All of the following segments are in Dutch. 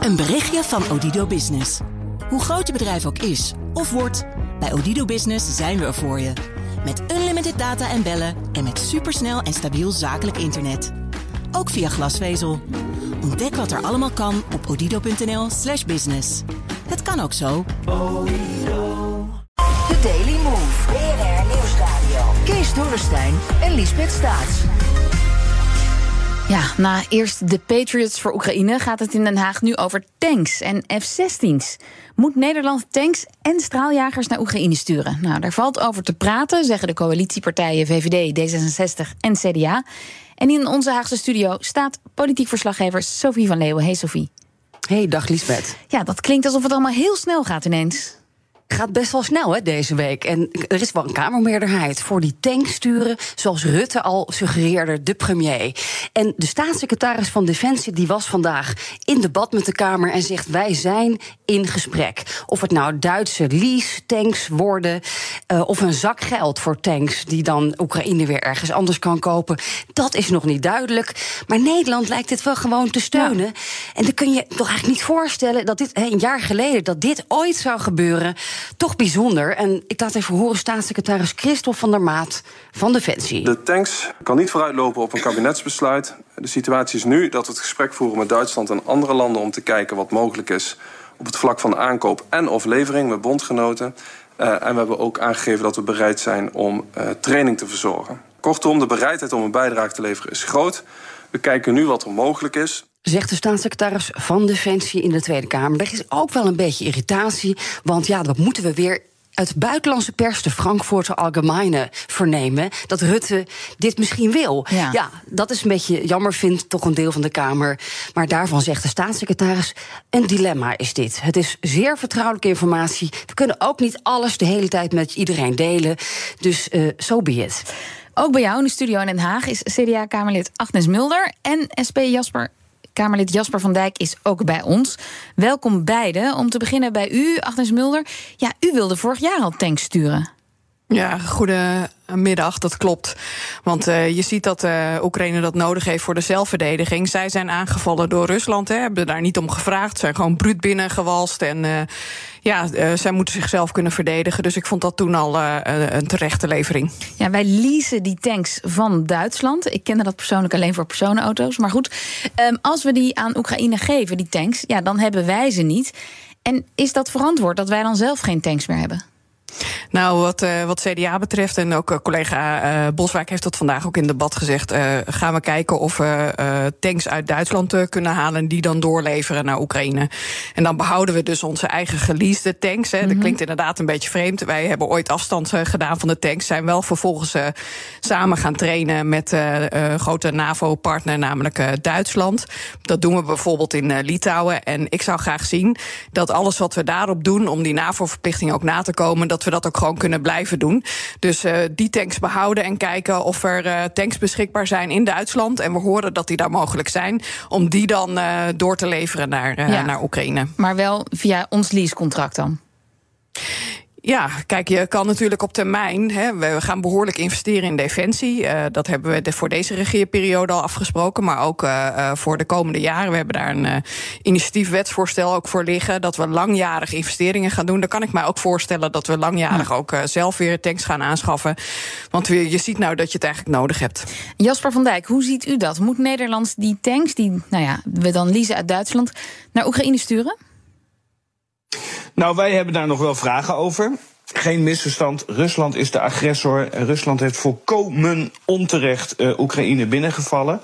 Een berichtje van Odido Business. Hoe groot je bedrijf ook is of wordt, bij Odido Business zijn we er voor je. Met unlimited data en bellen en met supersnel en stabiel zakelijk internet. Ook via glasvezel. Ontdek wat er allemaal kan op odido.nl/slash business. Het kan ook zo. The Daily Move. BNR Nieuwsradio. Kees Dorrestein en Liesbeth Staats. Ja, na eerst de Patriots voor Oekraïne gaat het in Den Haag nu over tanks en F-16's. Moet Nederland tanks en straaljagers naar Oekraïne sturen? Nou, daar valt over te praten, zeggen de coalitiepartijen VVD, D66 en CDA. En in onze Haagse studio staat politiek verslaggever Sophie van Leeuwen. Hey Sophie. Hey, dag Liesbeth. Ja, dat klinkt alsof het allemaal heel snel gaat ineens gaat best wel snel hè, deze week. En er is wel een Kamermeerderheid voor die tanksturen, zoals Rutte al suggereerde, de premier. En de staatssecretaris van Defensie die was vandaag in debat met de Kamer en zegt: Wij zijn in gesprek. Of het nou Duitse lease-tanks worden, uh, of een zak geld voor tanks die dan Oekraïne weer ergens anders kan kopen, dat is nog niet duidelijk. Maar Nederland lijkt dit wel gewoon te steunen. En dan kun je toch eigenlijk niet voorstellen dat dit een jaar geleden dat dit ooit zou gebeuren toch bijzonder. En ik laat even horen staatssecretaris Christophe van der Maat van Defensie. De tanks kan niet vooruitlopen op een kabinetsbesluit. De situatie is nu dat we het gesprek voeren met Duitsland en andere landen om te kijken wat mogelijk is op het vlak van aankoop en of levering met bondgenoten. Uh, en we hebben ook aangegeven dat we bereid zijn om uh, training te verzorgen. Kortom, de bereidheid om een bijdrage te leveren is groot. We kijken nu wat er mogelijk is. Zegt de staatssecretaris van Defensie in de Tweede Kamer. Er is ook wel een beetje irritatie, want ja, dat moeten we weer uit buitenlandse pers, de Frankfurter Allgemeine, vernemen dat Rutte dit misschien wil. Ja. ja. dat is een beetje jammer, vindt toch een deel van de Kamer. Maar daarvan zegt de staatssecretaris: een dilemma is dit. Het is zeer vertrouwelijke informatie. We kunnen ook niet alles de hele tijd met iedereen delen. Dus zo uh, so be it. Ook bij jou in de studio in Den Haag is CDA-Kamerlid Agnes Mulder en SP Jasper Kamerlid Jasper van Dijk is ook bij ons. Welkom beiden. Om te beginnen bij u, Agnes Mulder. Ja, u wilde vorig jaar al tanks sturen. Ja, goedemiddag, dat klopt. Want uh, je ziet dat uh, Oekraïne dat nodig heeft voor de zelfverdediging. Zij zijn aangevallen door Rusland, hè, hebben daar niet om gevraagd. Zijn gewoon bruut binnengewalst. En uh, ja, zij moeten zichzelf kunnen verdedigen. Dus ik vond dat toen al een terechte levering. Ja, wij leasen die tanks van Duitsland. Ik kende dat persoonlijk alleen voor personenauto's. Maar goed, um, als we die aan Oekraïne geven, die tanks, ja, dan hebben wij ze niet. En is dat verantwoord dat wij dan zelf geen tanks meer hebben? Nou, wat, uh, wat CDA betreft, en ook uh, collega uh, Boswijk heeft dat vandaag ook in debat gezegd, gaan we kijken of we tanks uit Duitsland kunnen halen die dan doorleveren naar Oekraïne. En dan behouden we dus onze eigen geleasede tanks. Hè. Mm -hmm. Dat mhm. klinkt inderdaad een beetje vreemd. Wij hebben ooit afstand gedaan van de tanks, zijn wel vervolgens samen gaan trainen met grote NAVO-partner, namelijk Duitsland. Dat doen we bijvoorbeeld in Litouwen. En ik zou graag zien dat alles wat we daarop doen om die NAVO-verplichting ook na te komen, dat we dat ook gewoon kunnen blijven doen. Dus uh, die tanks behouden en kijken of er uh, tanks beschikbaar zijn in Duitsland. En we horen dat die daar mogelijk zijn. Om die dan uh, door te leveren naar, ja. naar Oekraïne. Maar wel via ons leasecontract dan? Ja, kijk, je kan natuurlijk op termijn. Hè, we gaan behoorlijk investeren in defensie. Uh, dat hebben we de, voor deze regeerperiode al afgesproken. Maar ook uh, voor de komende jaren. We hebben daar een initiatief wetsvoorstel ook voor liggen. Dat we langjarig investeringen gaan doen. Dan kan ik mij ook voorstellen dat we langjarig ja. ook zelf weer tanks gaan aanschaffen. Want we, je ziet nou dat je het eigenlijk nodig hebt. Jasper van Dijk, hoe ziet u dat? Moet Nederland die tanks, die nou ja, we dan leasen uit Duitsland, naar Oekraïne sturen? Nou, wij hebben daar nog wel vragen over. Geen misverstand, Rusland is de agressor. Rusland heeft volkomen onterecht uh, Oekraïne binnengevallen.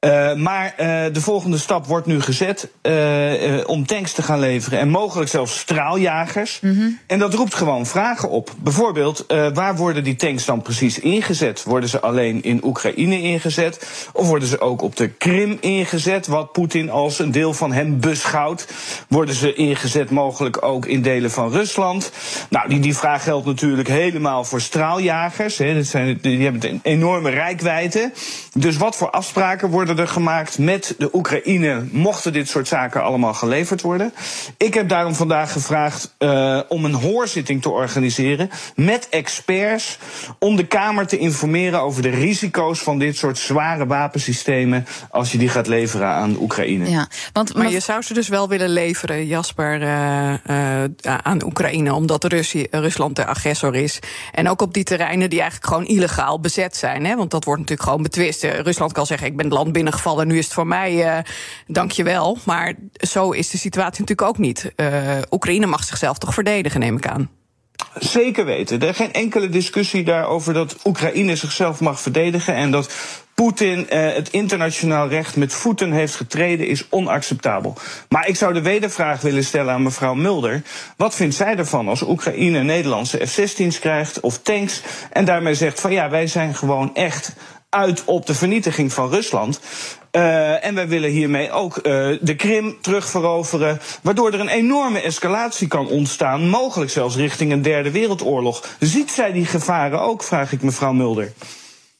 Uh, maar uh, de volgende stap wordt nu gezet uh, om tanks te gaan leveren en mogelijk zelfs straaljagers. Mm -hmm. En dat roept gewoon vragen op. Bijvoorbeeld, waar worden die tanks dan precies ingezet? Worden ze alleen in Oekraïne ingezet? Of worden ze ook op de Krim ingezet, wat Poetin als een deel van hem beschouwt? Worden ze ingezet mogelijk ook in delen van Rusland? Nou, die, die vraag geldt natuurlijk helemaal voor straaljagers. Hè. Dat zijn, die hebben een enorme rijkwijde. Dus wat voor afspraken worden er gemaakt met de Oekraïne, mochten dit soort zaken allemaal geleverd worden? Ik heb daarom vandaag gevraagd uh, om een hoorzitting te organiseren met experts om de Kamer te informeren over de risico's van dit soort zware wapensystemen als je die gaat leveren aan Oekraïne. Ja, want, maar je zou ze dus wel willen leveren, Jasper, uh, uh, aan Oekraïne, omdat Russie, Rusland de agressor is. En ook op die terreinen die eigenlijk gewoon illegaal bezet zijn. Hè? Want dat wordt natuurlijk gewoon betwist. Rusland kan zeggen: ik ben het land binnengevallen, nu is het voor mij, dank je wel. Maar zo is de situatie natuurlijk ook niet. Oekraïne mag zichzelf toch verdedigen, neem ik aan. Zeker weten. Er is geen enkele discussie daarover dat Oekraïne zichzelf mag verdedigen en dat Poetin eh, het internationaal recht met voeten heeft getreden, is onacceptabel. Maar ik zou de wedervraag willen stellen aan mevrouw Mulder. Wat vindt zij ervan als Oekraïne Nederlandse F-16's krijgt of tanks en daarmee zegt van ja, wij zijn gewoon echt uit op de vernietiging van Rusland. Uh, en wij willen hiermee ook uh, de Krim terugveroveren. Waardoor er een enorme escalatie kan ontstaan. Mogelijk zelfs richting een derde wereldoorlog. Ziet zij die gevaren ook, vraag ik mevrouw Mulder.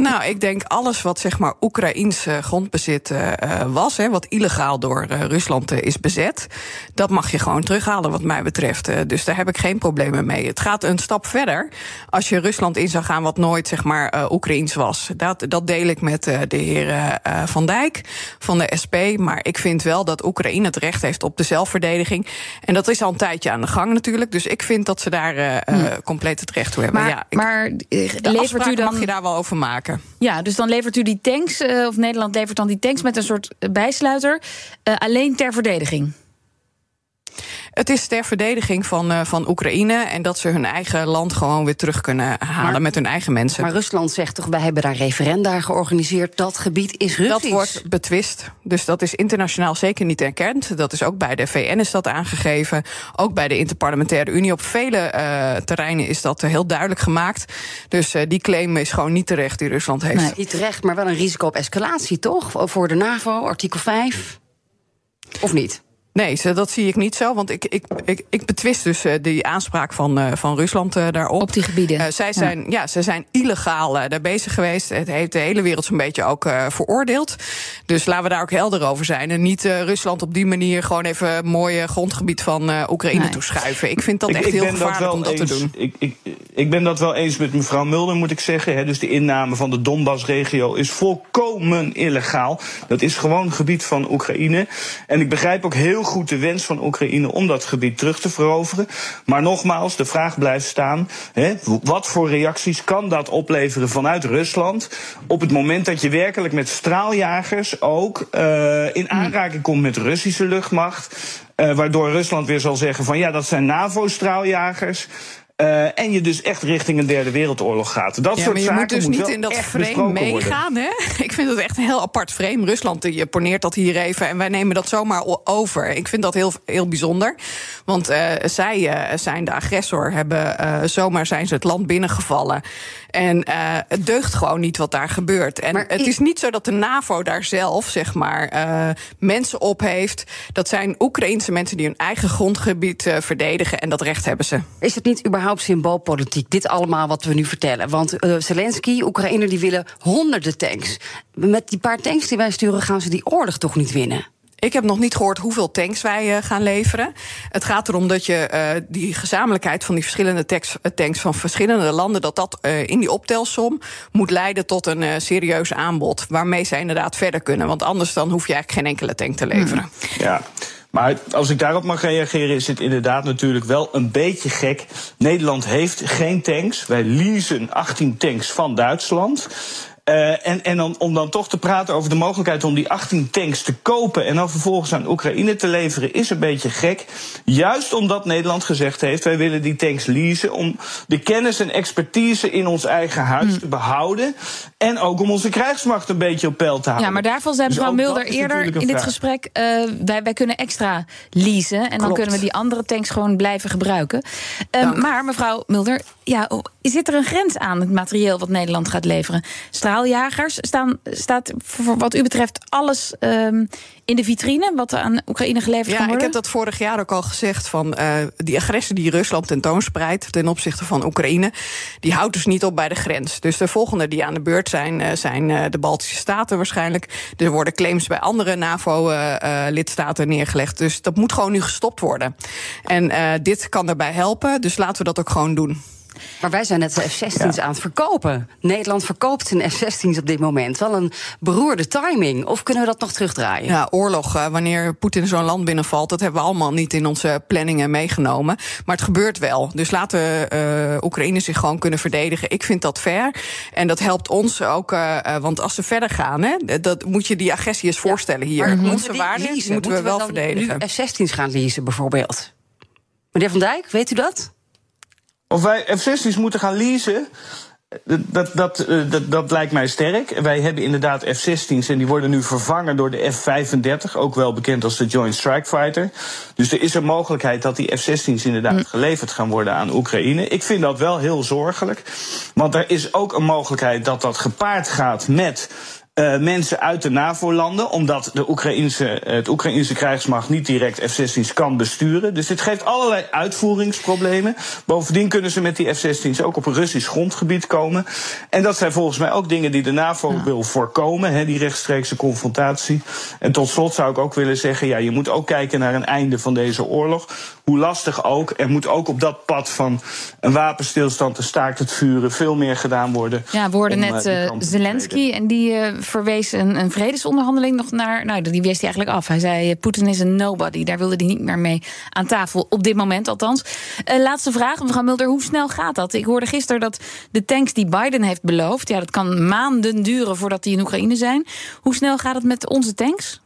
Nou, ik denk alles wat zeg maar Oekraïns grondbezit uh, was, hè, wat illegaal door uh, Rusland is bezet, dat mag je gewoon terughalen, wat mij betreft. dus daar heb ik geen problemen mee. Het gaat een stap verder als je Rusland in zou gaan, wat nooit zeg maar Oekraïns was. Dat, dat deel ik met de heer Van Dijk van de SP. Maar ik vind wel dat Oekraïne het recht heeft op de zelfverdediging. En dat is al een tijdje aan de gang natuurlijk. Dus ik vind dat ze daar hm. compleet het recht toe hebben. Maar, ja, ik, maar levert u dan... mag je daar wel over maken. Ja, dus dan levert u die tanks, uh, of Nederland levert dan die tanks met een soort bijsluiter, uh, alleen ter verdediging. Het is ter verdediging van, uh, van Oekraïne en dat ze hun eigen land gewoon weer terug kunnen halen maar, met hun eigen mensen. Maar Rusland zegt toch, wij hebben daar referenda georganiseerd. Dat gebied is Russisch. Dat wordt betwist. Dus dat is internationaal zeker niet erkend. Dat is ook bij de VN is dat aangegeven. Ook bij de Interparlementaire Unie. Op vele uh, terreinen is dat heel duidelijk gemaakt. Dus uh, die claim is gewoon niet terecht die Rusland heeft. Nee, niet terecht, maar wel een risico op escalatie, toch? Voor de NAVO, artikel 5. Of niet? Nee, dat zie ik niet zo. Want ik, ik, ik, ik betwist dus uh, die aanspraak van, uh, van Rusland uh, daarop. Op die gebieden. zij zijn, ja. ja. ze zijn illegaal daar bezig geweest. Het heeft de hele wereld zo'n beetje ook veroordeeld. Dus laten we daar ook helder over zijn. En niet Rusland op die manier gewoon even een mooie grondgebied van Oekraïne nee. toeschuiven. Ik vind dat ik, echt ik heel gevaarlijk om dat eens, te doen. Ik, ik, ik ben dat wel eens met mevrouw Mulder, moet ik zeggen. Hè. Dus de inname van de Donbass-regio is volkomen illegaal. Dat is gewoon gebied van Oekraïne. En ik begrijp ook heel goed de wens van Oekraïne om dat gebied terug te veroveren. Maar nogmaals, de vraag blijft staan: hè, wat voor reacties kan dat opleveren vanuit Rusland op het moment dat je werkelijk met straaljagers ook uh, in aanraking komt met Russische luchtmacht? Uh, waardoor Rusland weer zal zeggen van ja, dat zijn NAVO-straaljagers. Uh, en je dus echt richting een derde wereldoorlog gaat. Dat ja, soort maar je zaken moet dus moet niet in dat frame meegaan. Hè? Ik vind het echt een heel apart frame. Rusland je poneert dat hier even en wij nemen dat zomaar over. Ik vind dat heel, heel bijzonder. Want uh, zij uh, zijn de agressor, hebben zomaar zijn ze het land binnengevallen. En het deugt gewoon niet wat daar gebeurt. En maar het is niet zo dat de NAVO daar zelf, zeg maar, mensen op heeft. Dat zijn Oekraïense mensen die hun eigen grondgebied verdedigen. En dat recht hebben ze. Is het niet überhaupt symboolpolitiek, dit allemaal wat we nu vertellen. Want uh, Zelensky, Oekraïne, die willen honderden tanks. Met die paar tanks die wij sturen, gaan ze die oorlog toch niet winnen? Ik heb nog niet gehoord hoeveel tanks wij uh, gaan leveren. Het gaat erom dat je uh, die gezamenlijkheid van die verschillende tanks, tanks van verschillende landen, dat dat uh, in die optelsom moet leiden tot een serieus aanbod. Waarmee ze inderdaad verder kunnen. Want anders dan hoef je eigenlijk geen enkele tank te leveren. Ja. Maar als ik daarop mag reageren, is het inderdaad natuurlijk wel een beetje gek. Nederland heeft geen tanks. Wij leasen 18 tanks van Duitsland. Uh, en en dan, om dan toch te praten over de mogelijkheid om die 18 tanks te kopen en dan vervolgens aan Oekraïne te leveren, is een beetje gek. Juist omdat Nederland gezegd heeft: wij willen die tanks leasen om de kennis en expertise in ons eigen huis te behouden. En ook om onze krijgsmacht een beetje op peil te houden. Ja, maar daarvan zei mevrouw dus Mulder eerder in dit gesprek: uh, wij, wij kunnen extra leasen. En Klopt. dan kunnen we die andere tanks gewoon blijven gebruiken. Um, maar mevrouw Mulder, ja, zit er een grens aan het materieel wat Nederland gaat leveren? Straaljagers staan, staat voor wat u betreft alles um, in de vitrine wat er aan Oekraïne geleverd ja, kan worden? ik heb dat vorig jaar ook al gezegd van uh, die agressie die Rusland tentoonspreidt ten opzichte van Oekraïne, die houdt dus niet op bij de grens. Dus de volgende die aan de beurt zijn, uh, zijn uh, de Baltische Staten waarschijnlijk. Er worden claims bij andere NAVO-lidstaten neergelegd. Dus dat moet gewoon nu gestopt worden. En dit kan daarbij helpen, dus laten we dat ook gewoon doen. Maar wij zijn net de F-16's aan het verkopen. Nederland verkoopt zijn F-16's op dit moment. Wel een beroerde timing. Of kunnen we dat nog terugdraaien? Ja, oorlog, uh, wanneer Poetin zo'n land binnenvalt... dat hebben we allemaal niet in onze planningen meegenomen. Maar het gebeurt wel. Dus laten uh, Oekraïne zich gewoon kunnen verdedigen. Ik vind dat fair. En dat helpt ons ook. Uh, want als ze verder gaan, hè, dat moet je die agressie eens voorstellen hier. Maar onze moeten waarden moeten, moeten we wel dan verdedigen. nu F-16's gaan leasen bijvoorbeeld? Meneer Van Dijk, weet u dat? Of wij F-16's moeten gaan leasen. Dat, dat, dat, dat, lijkt mij sterk. Wij hebben inderdaad F-16's en die worden nu vervangen door de F-35, ook wel bekend als de Joint Strike Fighter. Dus er is een mogelijkheid dat die F-16's inderdaad geleverd gaan worden aan Oekraïne. Ik vind dat wel heel zorgelijk, want er is ook een mogelijkheid dat dat gepaard gaat met uh, mensen uit de NAVO-landen, omdat de Oekraïnse, het Oekraïnse krijgsmacht niet direct F-16's kan besturen. Dus dit geeft allerlei uitvoeringsproblemen. Bovendien kunnen ze met die F-16's ook op Russisch grondgebied komen. En dat zijn volgens mij ook dingen die de NAVO ja. wil voorkomen, hè, die rechtstreekse confrontatie. En tot slot zou ik ook willen zeggen, ja, je moet ook kijken naar een einde van deze oorlog. Hoe lastig ook, er moet ook op dat pad van een wapenstilstand, een staakt het vuren, veel meer gedaan worden. Ja, we hoorden net uh, Zelensky en die uh, verwees een, vredesonderhandeling nog naar. Nou, die wees hij eigenlijk af. Hij zei: Poetin is een nobody. Daar wilde hij niet meer mee aan tafel. Op dit moment althans. Uh, laatste vraag, mevrouw Mulder. Hoe snel gaat dat? Ik hoorde gisteren dat de tanks die Biden heeft beloofd. Ja, dat kan maanden duren voordat die in Oekraïne zijn. Hoe snel gaat het met onze tanks?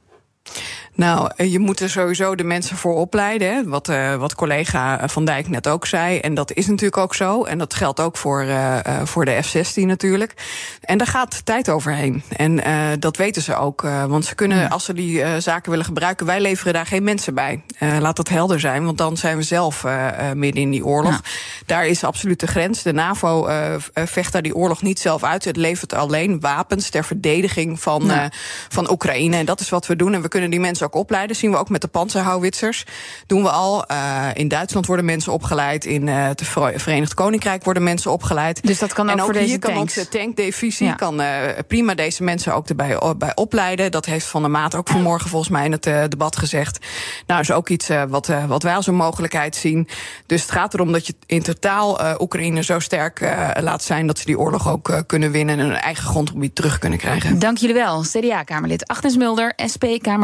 Nou, je moet er sowieso de mensen voor opleiden. Hè? Wat, uh, wat collega Van Dijk net ook zei. En dat is natuurlijk ook zo. En dat geldt ook voor, uh, voor de F-16 natuurlijk. En daar gaat tijd overheen. En uh, dat weten ze ook. want ze kunnen, als ze die zaken willen gebruiken... wij leveren daar geen mensen bij. laat dat helder zijn, want dan zijn we zelf midden in die oorlog. Ja. Daar is absoluut de grens. De NAVO vecht daar die oorlog niet zelf uit. Het levert alleen wapens ter verdediging van, ja. van Oekraïne. En dat is wat we doen. En we kunnen die mensen ook opleiden. Zien we ook met de panzerhouwitsers. Doen we al. Uh, in Duitsland worden mensen opgeleid. In uh, het Verenigd Koninkrijk worden mensen opgeleid. Dus dat kan ook, en ook voor hier deze kan tanks. onze tankdivisie ja. kan uh, prima deze mensen ook erbij bij opleiden. Dat heeft Van der Maat ook vanmorgen volgens mij in het debat gezegd. Nou, is ook iets wat, wat wij als een mogelijkheid zien. Dus het gaat erom dat je in totaal Oekraïne zo sterk laat zijn dat ze die oorlog ook kunnen winnen en hun eigen grondgebied terug kunnen krijgen. Dank jullie wel, CDA-Kamerlid Agnes Mulder, SP-Kamerlid